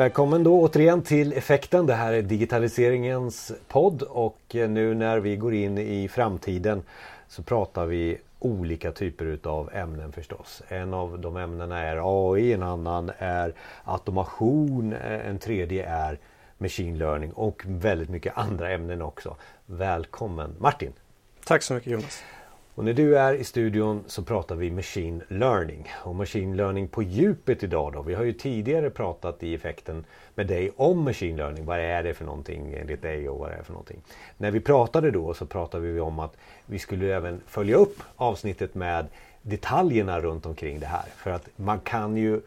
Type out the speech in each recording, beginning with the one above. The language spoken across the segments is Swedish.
Välkommen då återigen till Effekten. Det här är digitaliseringens podd och eh, nu när vi går in i framtiden så pratar vi olika typer utav ämnen förstås. En av de ämnena är AI, en annan är automation, eh, en tredje är machine learning och väldigt mycket andra ämnen också. Välkommen Martin! Tack så mycket Jonas! Och när du är i studion så pratar vi Machine Learning. Och Machine Learning på djupet idag då. Vi har ju tidigare pratat i effekten med dig om Machine Learning. Vad är det för någonting enligt dig och vad är det för någonting. När vi pratade då så pratade vi om att vi skulle även följa upp avsnittet med detaljerna runt omkring det här. För att man kan ju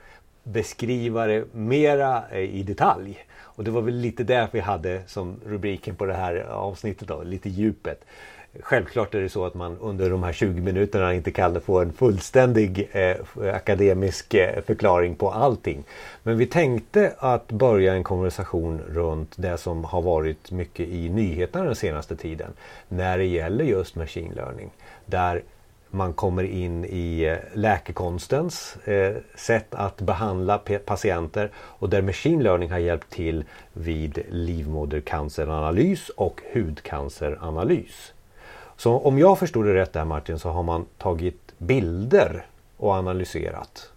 beskriva det mera eh, i detalj. Och det var väl lite därför vi hade som rubriken på det här avsnittet då, lite djupet. Självklart är det så att man under de här 20 minuterna inte kan få en fullständig eh, akademisk eh, förklaring på allting. Men vi tänkte att börja en konversation runt det som har varit mycket i nyheterna den senaste tiden. När det gäller just machine learning. Där man kommer in i eh, läkekonstens eh, sätt att behandla patienter och där machine learning har hjälpt till vid livmodercanceranalys och hudcanceranalys. Så om jag förstod det rätt där Martin så har man tagit bilder och analyserat.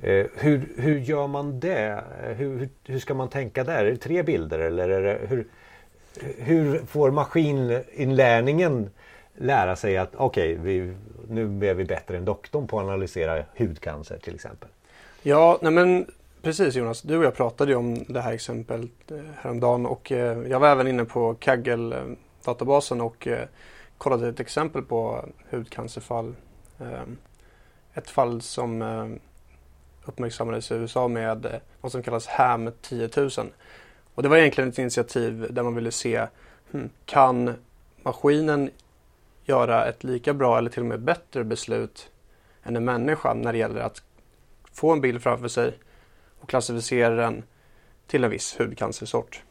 Eh, hur, hur gör man det? Hur, hur, ska man tänka där? Är det tre bilder eller är det, hur, hur får maskininlärningen lära sig att okej, okay, nu är vi bättre än doktorn på att analysera hudcancer till exempel? Ja, nej men precis Jonas. Du och jag pratade ju om det här exemplet eh, häromdagen och eh, jag var även inne på Kaggle-databasen eh, och kollade ett exempel på hudcancerfall. Ehm, ett fall som ehm, uppmärksammades i USA med något vad som kallas HAM 10 000. Och det var egentligen ett initiativ där man ville se hmm, kan maskinen göra ett lika bra eller till och med bättre beslut än en människa när det gäller att få en bild framför sig och klassificera den till en viss hudcancersort.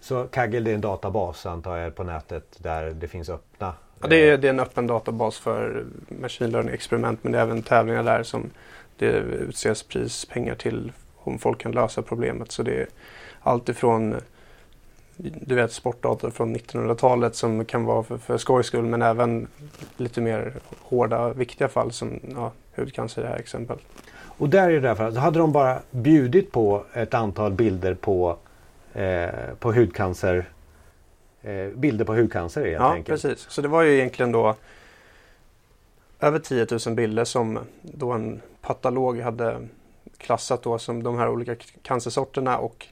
Så Kaggle är en databas antar jag på nätet där det finns öppna Ja, det, är, det är en öppen databas för machine learning-experiment men det är även tävlingar där som det utses prispengar till om folk kan lösa problemet. Så det är allt ifrån du vet sportdata från 1900-talet som kan vara för, för skojs skull men även lite mer hårda, viktiga fall som ja, hudcancer i det här exemplet. Och där är det därför att hade de bara bjudit på ett antal bilder på, eh, på hudcancer eh, bilder på hudcancer helt ja, enkelt. precis. Så det var ju egentligen då över 10 000 bilder som då en patolog hade klassat då som de här olika cancersorterna och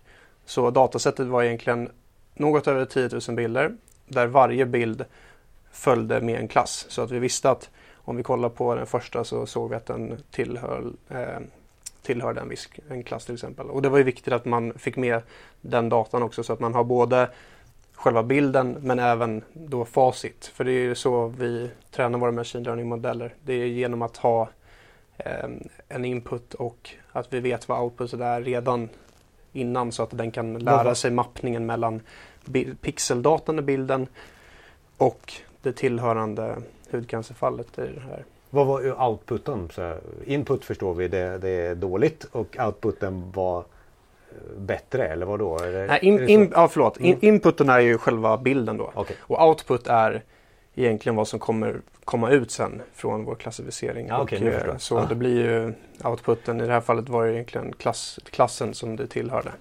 så datasättet var egentligen något över 10 000 bilder där varje bild följde med en klass. Så att vi visste att om vi kollar på den första så såg vi att den tillhör, eh, tillhörde en viss en klass till exempel. Och det var ju viktigt att man fick med den datan också så att man har både själva bilden men även då facit. För det är ju så vi tränar våra machine learning-modeller. Det är genom att ha eh, en input och att vi vet vad outputet är redan innan så att den kan lära sig mappningen mellan pixeldatan i bilden och det tillhörande hudcancerfallet i det här. Vad var outputen? Så input förstår vi, det, det är dåligt och outputen var bättre eller vad då? Är det, Nej, in, in, ja, förlåt. In, mm. inputen är ju själva bilden då. Okay. Och output är egentligen vad som kommer komma ut sen från vår klassificering. Ja, okay, och, eh, så ah. det blir ju outputen, i det här fallet var det egentligen klass, klassen som det tillhörde.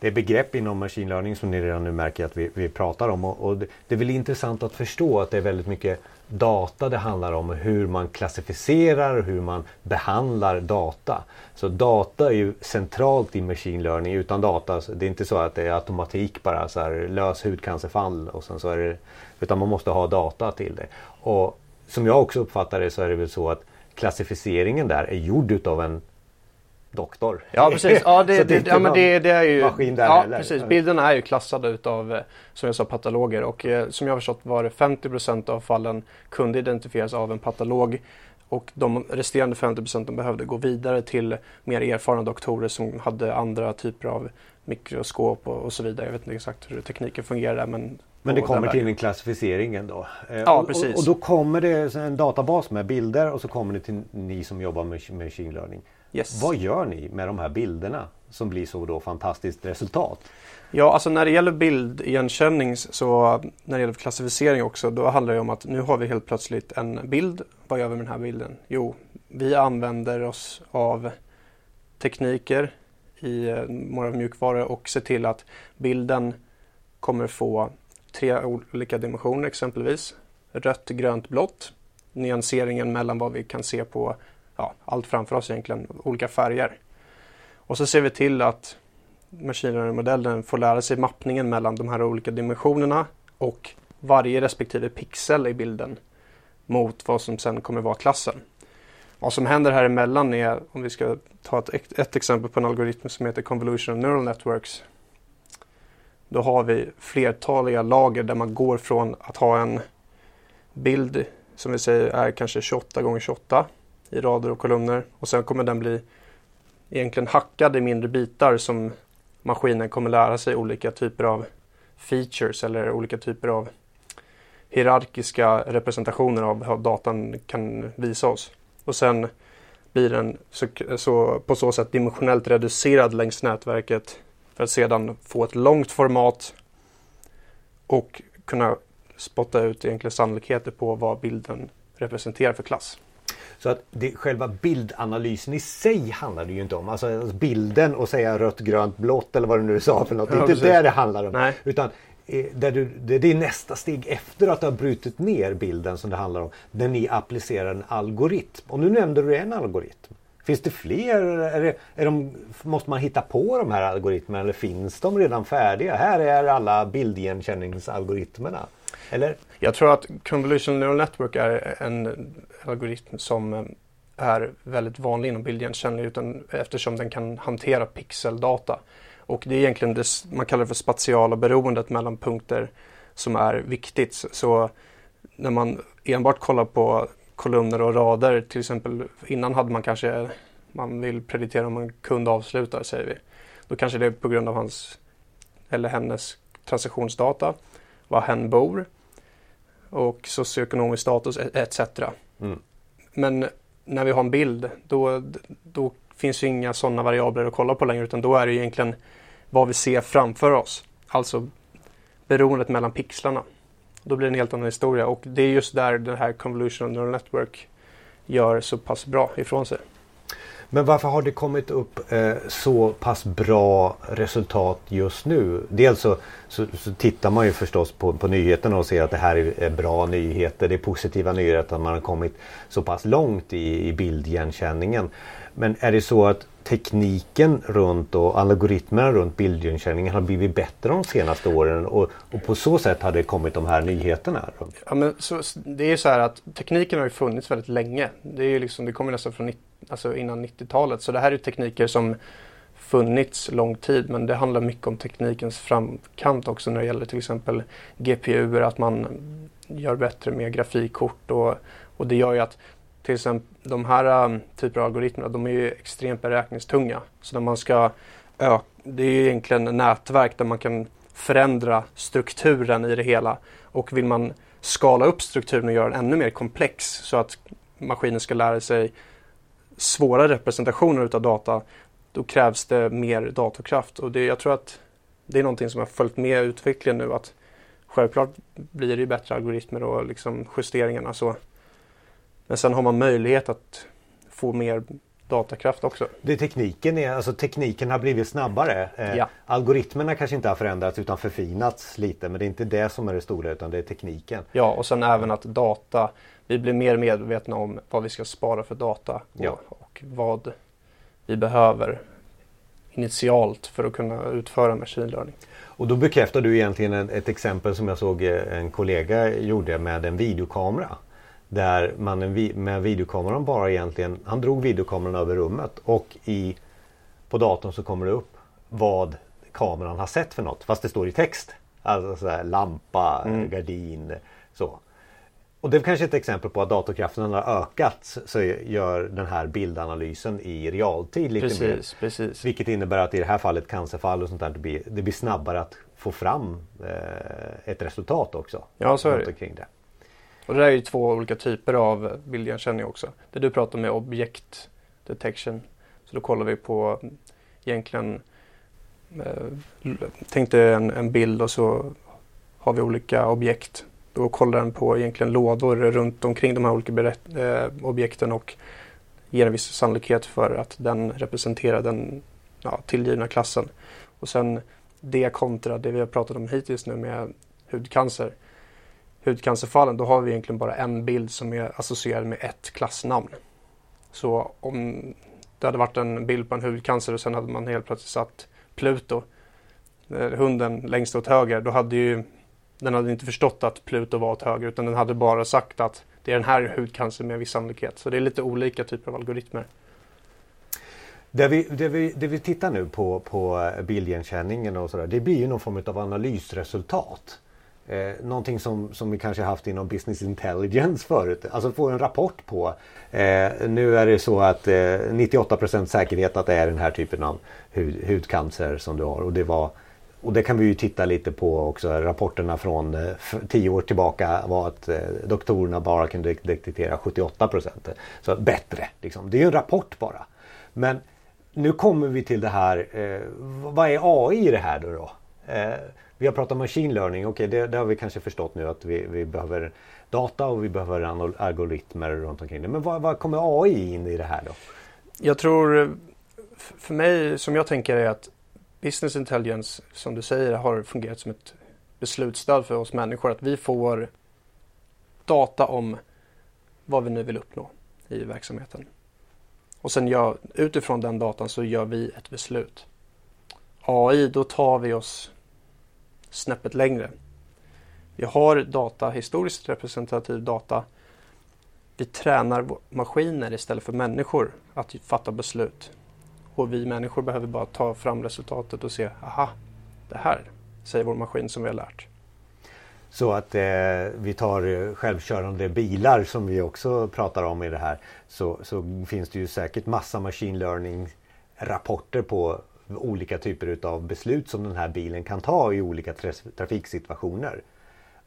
Det är begrepp inom machine learning som ni redan nu märker att vi, vi pratar om och, och det, det är väl intressant att förstå att det är väldigt mycket data det handlar om hur man klassificerar och hur man behandlar data. Så data är ju centralt i machine learning. Utan data, det är inte så att det är automatik bara så här, lös hudcancerfall och sen så är det, utan man måste ha data till det. Och som jag också uppfattar det så är det väl så att klassificeringen där är gjord utav en doktor. Ja precis, ja, det, det, ja, men det, det är ju ja, precis. Bilderna är ju klassade utav eh, som jag sa patologer och eh, som jag har förstått var det 50% av fallen kunde identifieras av en patolog och de resterande 50% behövde gå vidare till mer erfarna doktorer som hade andra typer av mikroskop och, och så vidare. Jag vet inte exakt hur tekniken fungerar men Men det kommer till en klassificering ändå? Eh, ja, precis. Och, och, då kommer det en databas med bilder och så kommer det till ni som jobbar med machine learning. Yes. Vad gör ni med de här bilderna som blir så då fantastiskt resultat? Ja, alltså när det gäller bildigenkänning så när det gäller klassificering också då handlar det om att nu har vi helt plötsligt en bild. Vad gör vi med den här bilden? Jo, vi använder oss av tekniker i våra mjukvaror och ser till att bilden kommer få tre olika dimensioner exempelvis. Rött, grönt, blått. Nyanseringen mellan vad vi kan se på ja, allt framför oss egentligen, olika färger. Och så ser vi till att machine learning-modellen får lära sig mappningen mellan de här olika dimensionerna och varje respektive pixel i bilden mot vad som sen kommer vara klassen. Vad som händer här emellan är, om vi ska ta ett, ett exempel på en algoritm som heter Convolutional Neural Networks. Då har vi flertaliga lager där man går från att ha en bild som vi säger är kanske 28 gånger 28 i rader och kolumner och sen kommer den bli egentligen hackad i mindre bitar som maskinen kommer lära sig olika typer av features eller olika typer av hierarkiska representationer av vad datan kan visa oss. Och sen blir den så, så, på så sätt dimensionellt reducerad längs nätverket för att sedan få ett långt format och kunna spotta ut egentligen sannolikheter på vad bilden representerar för klass. Så att det, själva bildanalysen i sig handlar det ju inte om. Alltså bilden och säga rött, grönt, blått eller vad du nu sa för något. Det är inte det det handlar om. Nej. Utan eh, där du, det, det är nästa steg efter att du har brutit ner bilden som det handlar om. Där ni applicerar en algoritm. Och nu nämnde du en algoritm. Finns det fler? Är det, är de, måste man hitta på de här algoritmerna eller finns de redan färdiga? Här är alla bildigenkänningsalgoritmerna. Eller? Jag tror att Convolutional Neural Network är en algoritm som eh, är väldigt vanlig inom bildigenkänning utan, eftersom den kan hantera pixeldata. Och det är egentligen det man kallar för spatiala beroendet mellan punkter som är viktigt. Så när man enbart kollar på kolumner och rader, till exempel innan hade man kanske, man vill preditera om en kund avslutar säger vi. Då kanske det är på grund av hans eller hennes transaktionsdata, var hen bor och socioekonomisk status etc. Mm. Men när vi har en bild då, då finns ju inga sådana variabler att kolla på längre utan då är det egentligen vad vi ser framför oss. Alltså beroendet mellan pixlarna. Då blir det en helt annan historia och det är just där den här Convolutional Neural Network gör så pass bra ifrån sig. Men varför har det kommit upp eh, så pass bra resultat just nu? Dels så, så, så, tittar man ju förstås på, på nyheterna och ser att det här är, är bra nyheter. Det är positiva nyheter att man har kommit så pass långt i, i bildigenkänningen. Men är det så att tekniken runt och algoritmerna runt bildigenkänningen har blivit bättre de senaste åren och, och, på så sätt har det kommit de här nyheterna? Ja, men så, det är ju så här att tekniken har ju funnits väldigt länge. Det, är liksom, det kommer nästan från 90 alltså innan 90-talet så det här är tekniker som funnits lång tid men det handlar mycket om teknikens framkant också när det gäller till exempel GPU, att man gör bättre med grafikkort och, och det gör ju att till exempel de här um, typer av algoritmer, de är ju extremt beräkningstunga. Så när man ska öka, det är ju egentligen nätverk där man kan förändra strukturen i det hela. Och vill man skala upp strukturen och göra den ännu mer komplex så att maskinen ska lära sig svåra representationer utav data, då krävs det mer datorkraft. Och det, jag tror att det är någonting som har följt med utvecklingen nu att självklart blir det bättre algoritmer och liksom justeringarna så men sen har man möjlighet att få mer datakraft också. Det tekniken är, alltså tekniken har blivit snabbare. Eh, ja. Algoritmerna kanske inte har förändrats utan förfinats lite men det är inte det som är det stora utan det är tekniken. Ja och sen även att data, vi blir mer medvetna om vad vi ska spara för data och, ja. och vad vi behöver initialt för att kunna utföra machine learning. Och då bekräftar du egentligen ett exempel som jag såg eh, en kollega gjorde med en videokamera. Där man med videokameran bara egentligen, han drog videokameran över rummet och i, på datorn så kommer det upp vad kameran har sett för något. Fast det står i text. Alltså sådär, lampa, mm. gardin, så. Och det är kanske ett exempel på att datorkraften har ökat så gör den här bildanalysen i realtid lite precis, mer. Precis. Vilket innebär att i det här fallet cancerfall och sånt där det blir, det blir snabbare att få fram eh, ett resultat också. Ja, så är det. Kring det. Och det där är ju två olika typer av bildigenkänning också. Det du pratar om är objekt detection. Så då kollar vi på egentligen eh, Tänk dig en, en bild och så har vi olika objekt. Då kollar den på egentligen lådor runt omkring de här olika berätt, eh, objekten och ger en viss sannolikhet för att den representerar den ja, tillgivna klassen. Och sen det kontra det vi har pratat om hittills nu med hudcancer. Hudcancerfallen, då har vi egentligen bara en bild som är associerad med ett klassnamn. Så om det hade varit en bild på en hudcancer och sen hade man helt plötsligt satt Pluto, eh, hunden längst åt höger, då hade ju den hade inte förstått att Pluto var åt höger utan den hade bara sagt att det är den här hudcancern med viss sannolikhet. Så det är lite olika typer av algoritmer. Det vi, det vi, det vi tittar nu på, på eh, bildigenkänningen och sådär, det blir ju någon form av analysresultat. Eh, någonting som, som vi kanske haft inom business intelligence förut. Alltså få en rapport på. Eh, nu är det så att eh, 98% säkerhet att det är den här typen av hud, hudcancer som du har. Och det, var, och det kan vi ju titta lite på också. Rapporterna från eh, tio år tillbaka var att eh, doktorerna bara kunde detektera 78 procent Så bättre. Liksom. Det är ju en rapport bara. Men nu kommer vi till det här. Eh, vad är AI i det här då? då? Eh, vi har pratat om machine learning. Okej, okay, det, det, har vi kanske förstått nu att vi, vi behöver data och vi behöver algoritmer runt omkring det. Men vad, vad kommer AI in i det här då? Jag tror, eh, för mig som jag tänker är att business intelligence, som du säger, har fungerat som ett beslutsstöd för oss människor. Att vi får data om vad vi nu vill uppnå i verksamheten. Och sen gör, utifrån den datan så gör vi ett beslut. AI, då tar vi oss snäppet längre. Vi har data, historiskt representativ data. Vi tränar maskiner istället för människor att fatta beslut. Och vi människor behöver bara ta fram resultatet och se, aha, det här säger vår maskin som vi har lärt. Så att eh, vi tar eh, självkörande bilar som vi också pratar om i det här. Så, så finns det ju säkert massa machine learning rapporter på olika typer av beslut som den här bilen kan ta i olika trafiksituationer.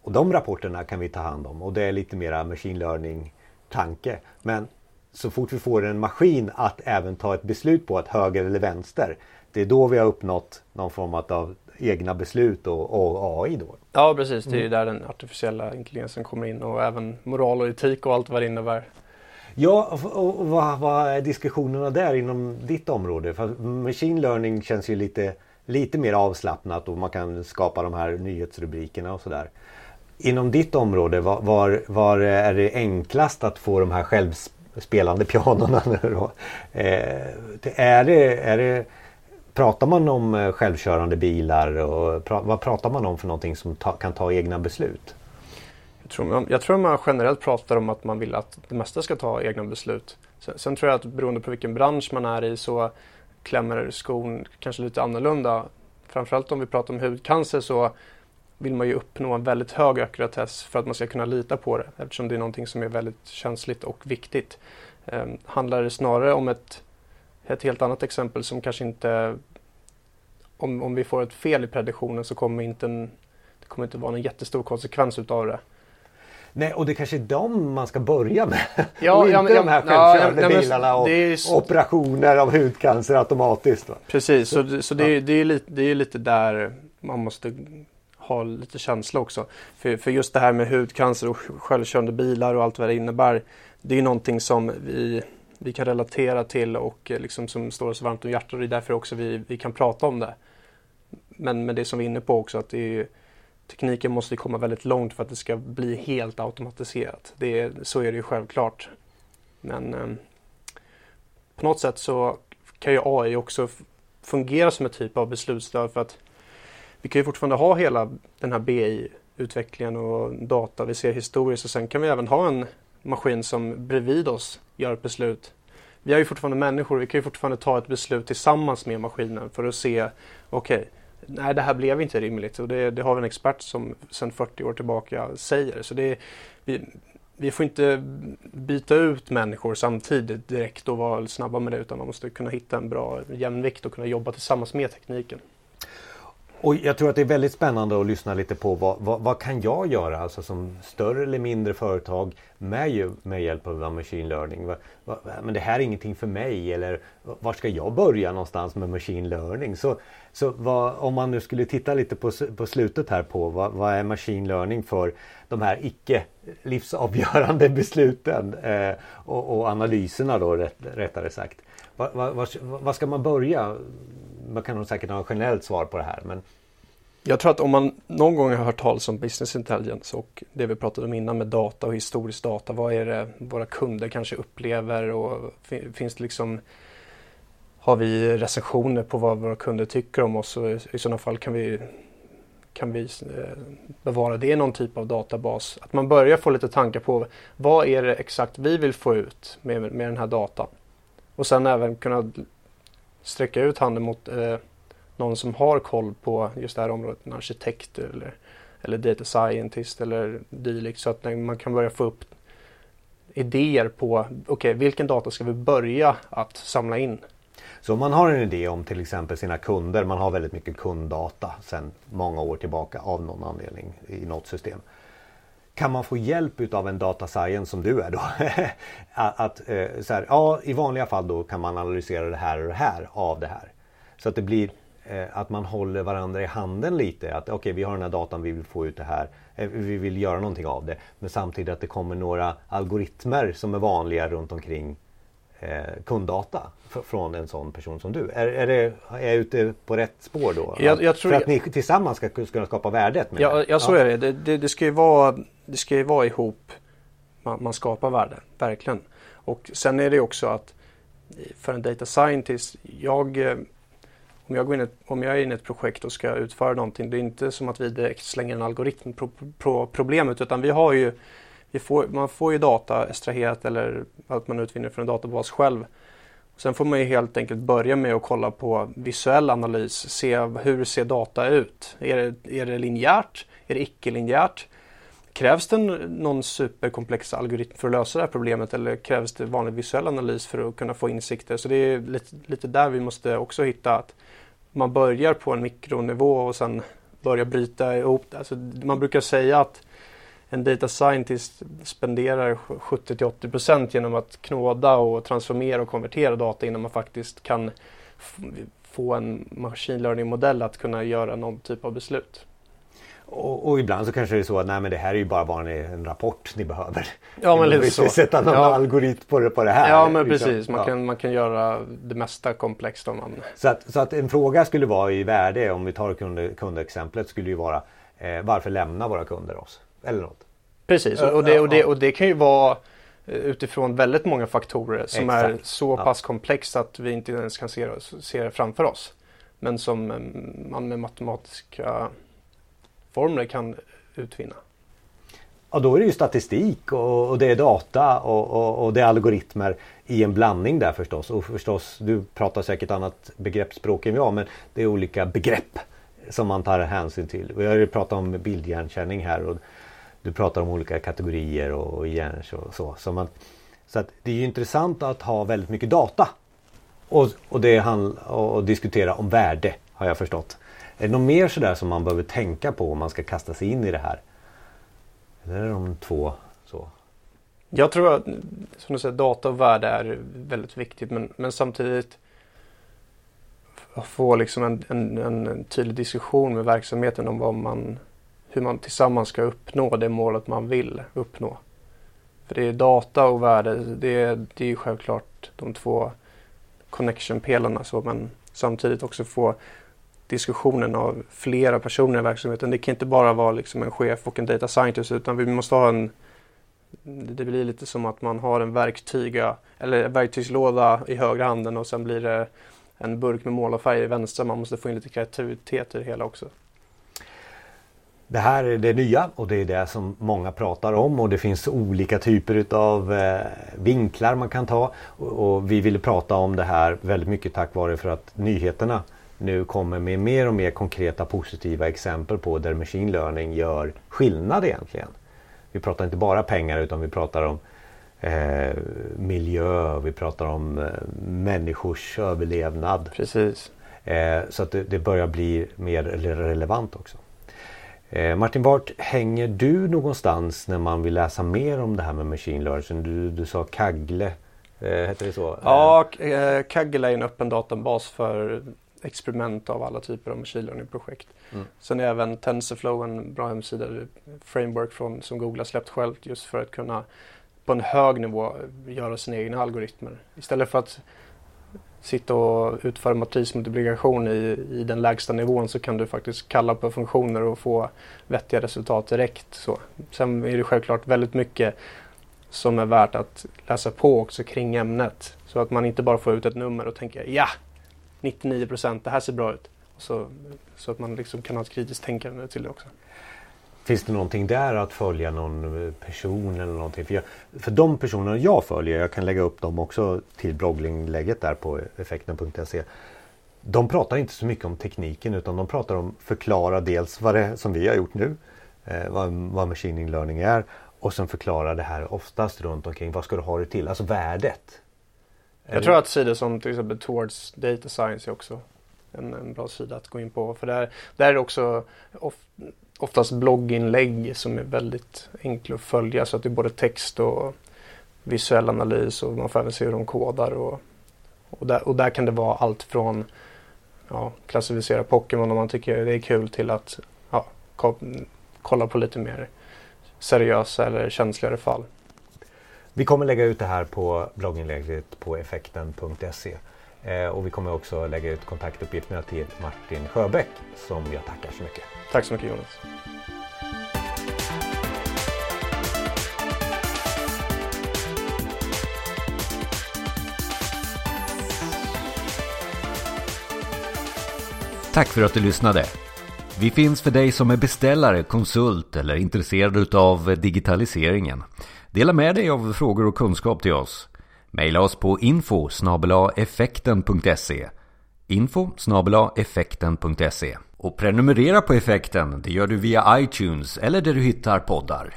Och de rapporterna kan vi ta hand om och det är lite mera machine learning tanke. Men så fort vi får en maskin att även ta ett beslut på att höger eller vänster. Det är då vi har uppnått någon form av egna beslut och, och AI då. Ja precis, det är ju mm. där den artificiella intelligensen kommer in och även moral och etik och allt vad det innebär. Ja, och vad, vad är diskussionerna där inom ditt område? För machine learning känns ju lite, lite mer avslappnat och man kan skapa de här nyhetsrubrikerna och sådär. Inom ditt område, var, var, var, är det enklast att få de här spelande pianona nu då? Eh, är det, är det Pratar man om eh, självkörande bilar och pra, vad pratar man om för någonting som ta, kan ta egna beslut? Jag tror, man, jag tror man generellt pratar om att man vill att det mesta ska ta egna beslut. Sen, sen tror jag att beroende på vilken bransch man är i så klämmer skon kanske lite annorlunda. Framförallt om vi pratar om hudcancer så vill man ju uppnå en väldigt hög ackuratess för att man ska kunna lita på det eftersom det är någonting som är väldigt känsligt och viktigt. Eh, handlar det snarare om ett ett helt annat exempel som kanske inte... Om, om vi får ett fel i prediktionen så kommer inte en, det kommer inte vara någon jättestor konsekvens utav det. Nej, och det kanske är dem man ska börja med. Ja, och inte ja, men, de här självkörande ja, men, bilarna och är... operationer av hudcancer automatiskt. Va? Precis, så, så det, är, det, är lite, det är lite där man måste ha lite känsla också. För, för just det här med hudcancer och självkörande bilar och allt vad det innebär. Det är någonting som vi vi kan relatera till och eh, liksom som står oss varmt om hjärtat och det är därför också vi, vi kan prata om det. Men, med det som vi är inne på också att det är, tekniken måste komma väldigt långt för att det ska bli helt automatiserat. Det är, så är det ju självklart. Men eh, på något sätt så kan ju AI också fungera som en typ av beslutsstöd för att vi kan ju fortfarande ha hela den här BI-utvecklingen och data vi ser historiskt och sen kan vi även ha en maskin som bredvid oss gör ett beslut. Vi är ju fortfarande människor, vi kan ju fortfarande ta ett beslut tillsammans med maskinen för att se, okej, okay, nej det här blev inte rimligt och det, det, har vi en expert som sedan 40 år tillbaka säger. Så det, vi, vi får inte byta ut människor samtidigt direkt och vara snabba med det utan man måste kunna hitta en bra jämvikt och kunna jobba tillsammans med tekniken. Och jag tror att det är väldigt spännande att lyssna lite på vad, vad, vad kan jag göra alltså som större eller mindre företag med, med hjälp av machine learning. Va, va, men det här är ingenting för mig eller var ska jag börja någonstans med machine learning? Så, så vad, om man nu skulle titta lite på, på slutet här på vad, vad är machine learning för de här icke livsavgörande besluten eh, och, och, analyserna då rätt, rättare sagt. Vad ska man börja? Man kan nog säkert ha ett generellt svar på det här men jag tror att om man någon gång har hört talas om business intelligence och det vi pratade om innan med data och historisk data. Vad är det våra kunder kanske upplever och finns det liksom har vi recensioner på vad våra kunder tycker om oss och i sådana fall kan vi kan vi eh, bevara det i någon typ av databas. Att man börjar få lite tankar på vad är det exakt vi vill få ut med, med den här datan. Och sen även kunna sträcka ut handen mot eh, någon som har koll på just det här området, en arkitekt eller, eller data scientist eller dylikt så att man kan börja få upp idéer på okej, okay, vilken data ska vi börja att samla in? Så om man har en idé om till exempel sina kunder, man har väldigt mycket kunddata sedan många år tillbaka av någon anledning i något system. Kan man få hjälp av en data science som du är då? att, eh, så här, ja, I vanliga fall då kan man analysera det här och det här av det här. Så att det blir Eh, att man håller varandra i handen lite. Att okej, okay, vi har den här datan, vi vill få ut det här. Eh, vi vill göra någonting av det. Men samtidigt att det kommer några algoritmer som är vanliga runt omkring eh, kunddata från en sån person som du. Är, är, det, är jag ute på rätt spår då? Jag, jag För att ni tillsammans ska kunna skapa värdet? Med ja, det. ja, så är det. Det, det. det, ska ju vara, det ska ju vara ihop man, man skapar värde, verkligen. Och sen är det också att för en data scientist, jag om jag, går in ett, om jag är inne i ett projekt och ska utföra någonting, det är inte som att vi direkt slänger en algoritm på, på problemet utan vi har ju, får, man får ju data extraherat eller att man utvinner från en databas själv. Sen får man ju helt enkelt börja med att kolla på visuell analys, se hur ser data ut? Är det, är det linjärt? Är det icke-linjärt? Krävs det någon superkomplex algoritm för att lösa det här problemet eller krävs det vanlig visuell analys för att kunna få insikter? Så det är lite, lite där vi måste också hitta att man börjar på en mikronivå och sen börjar bryta ihop det. Alltså, man brukar säga att en data scientist spenderar 70-80% genom att knåda och transformera och konvertera data innan man faktiskt kan få en machine learning modell att kunna göra någon typ av beslut. Och, och, ibland så kanske det är så att nej men det här är ju bara, bara en rapport ni behöver. Ja men lite så. Sätta någon ja. algoritm på det, på det här. Ja men liksom. precis, man, ja. kan, man kan göra det mesta komplext om man... Så att, så att en fråga skulle vara i värde om vi tar kund, kundexemplet skulle ju vara eh, varför lämnar våra kunder oss? Eller något. Precis och det, och det, och det kan ju vara eh, utifrån väldigt många faktorer som Exakt. är så pass komplext att vi inte ens kan se, se det framför oss. Men som mm, man med matematiska formler kan utvinna. Ja, då är det ju statistik och, och det är data och, och, och, det är algoritmer i en blandning där förstås. Och förstås, du pratar säkert annat begreppsspråk än jag, men det är olika begrepp som man tar hänsyn till. Vi har ju pratat om bildhjärnkänning här och du pratar om olika kategorier och hjärns och så. Så, man, så att det är ju intressant att ha väldigt mycket data och, och, det och diskutera om värde har jag förstått. Är det något mer sådär som man behöver tänka på om man ska kasta sig in i det här? Eller är det de två så? Jag tror att som du säger, data och värde är väldigt viktigt men, men samtidigt få liksom en, en, en, tydlig diskussion med verksamheten om vad man, hur man tillsammans ska uppnå det målet man vill uppnå. För det är data och värde, det är, det är självklart de två connection-pelarna men samtidigt också få diskussionen av flera personer i verksamheten. Det kan inte bara vara liksom en chef och en data scientist utan vi måste ha en det blir lite som att man har en verktyga eller verktygslåda i högra handen och sen blir det en burk med målarfärg i vänstra. Man måste få in lite kreativitet i det hela också. Det här är det nya och det är det som många pratar om och det finns olika typer av eh, vinklar man kan ta. Och vi ville prata om det här väldigt mycket tack vare för att nyheterna nu kommer med mer och mer konkreta positiva exempel på där machine learning gör skillnad egentligen. Vi pratar inte bara pengar utan vi pratar om eh, miljö, vi pratar om eh, människors överlevnad. Precis. Eh, så att det, det, börjar bli mer relevant också. Eh, Martin, vart hänger du någonstans när man vill läsa mer om det här med machine learning? Du, du sa Kaggle, eh, heter det så? Ja, eh, Kaggle är en öppen databas för experiment av alla typer av machine learning-projekt. Mm. Sen är även TensorFlow en bra hemsida, framework från, som Google har släppt själv just för att kunna på en hög nivå göra sina egna algoritmer. Istället för att sitta och utföra matrismultiplikation i, i den lägsta nivån så kan du faktiskt kalla på funktioner och få vettiga resultat direkt. Så. Sen är det självklart väldigt mycket som är värt att läsa på också kring ämnet. Så att man inte bara får ut ett nummer och tänker ja, 99 procent, det här ser bra ut. Så, så att man liksom kan ha ett kritiskt tänkande till det också. Finns det någonting där att följa någon eh, person eller någonting? För, jag, för de personerna jag följer, jag kan lägga upp dem också till blogginlägget där på effekten.se. De pratar inte så mycket om tekniken utan de pratar om förklara dels vad det som vi har gjort nu, eh, vad, vad machine learning är och sen förklara det här oftast runt omkring vad ska du ha det till, alltså värdet. Jag tror att sidor som till exempel Towards Data Science är också en, en bra sida att gå in på. För där, där är det också of, oftast blogginlägg som är väldigt enkla att följa så att det är både text och visuell analys och man får även se hur de kodar. Och, och, där, och där kan det vara allt från ja, klassificera Pokémon om man tycker det är kul till att ja, kolla på lite mer seriösa eller känsligare fall. Vi kommer lägga ut det här på blogginlägget på effekten.se. Eh, och vi kommer också lägga ut kontaktuppgifterna till Martin Sjöbäck som jag tackar så mycket. Tack så mycket Jonas. Tack för att du lyssnade. Vi finns för dig som är beställare, konsult eller intresserad av digitaliseringen. Dela med dig av frågor och kunskap till oss. Maila oss på info effekten.se info effekten.se och prenumerera på effekten, det gör du via iTunes eller där du hittar poddar.